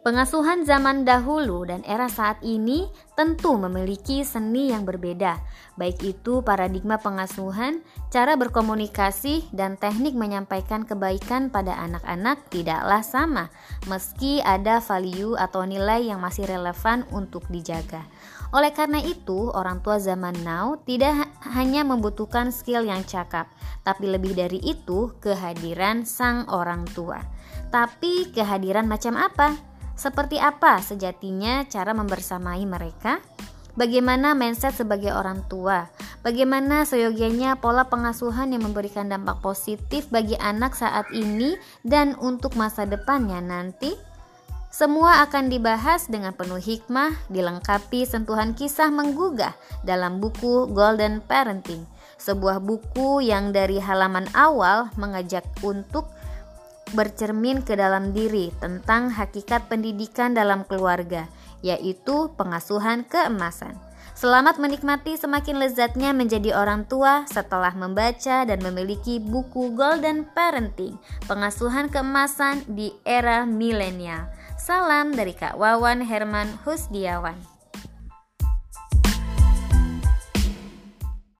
Pengasuhan zaman dahulu dan era saat ini tentu memiliki seni yang berbeda, baik itu paradigma pengasuhan, cara berkomunikasi, dan teknik menyampaikan kebaikan pada anak-anak tidaklah sama, meski ada value atau nilai yang masih relevan untuk dijaga. Oleh karena itu, orang tua zaman now tidak hanya membutuhkan skill yang cakap, tapi lebih dari itu, kehadiran sang orang tua. Tapi kehadiran macam apa? Seperti apa sejatinya cara membersamai mereka? Bagaimana mindset sebagai orang tua? Bagaimana seyogianya pola pengasuhan yang memberikan dampak positif bagi anak saat ini dan untuk masa depannya nanti? Semua akan dibahas dengan penuh hikmah, dilengkapi sentuhan kisah menggugah dalam buku Golden Parenting, sebuah buku yang dari halaman awal mengajak untuk bercermin ke dalam diri tentang hakikat pendidikan dalam keluarga, yaitu pengasuhan keemasan. Selamat menikmati semakin lezatnya menjadi orang tua setelah membaca dan memiliki buku Golden Parenting, pengasuhan keemasan di era milenial. Salam dari Kak Wawan Herman Husdiawan.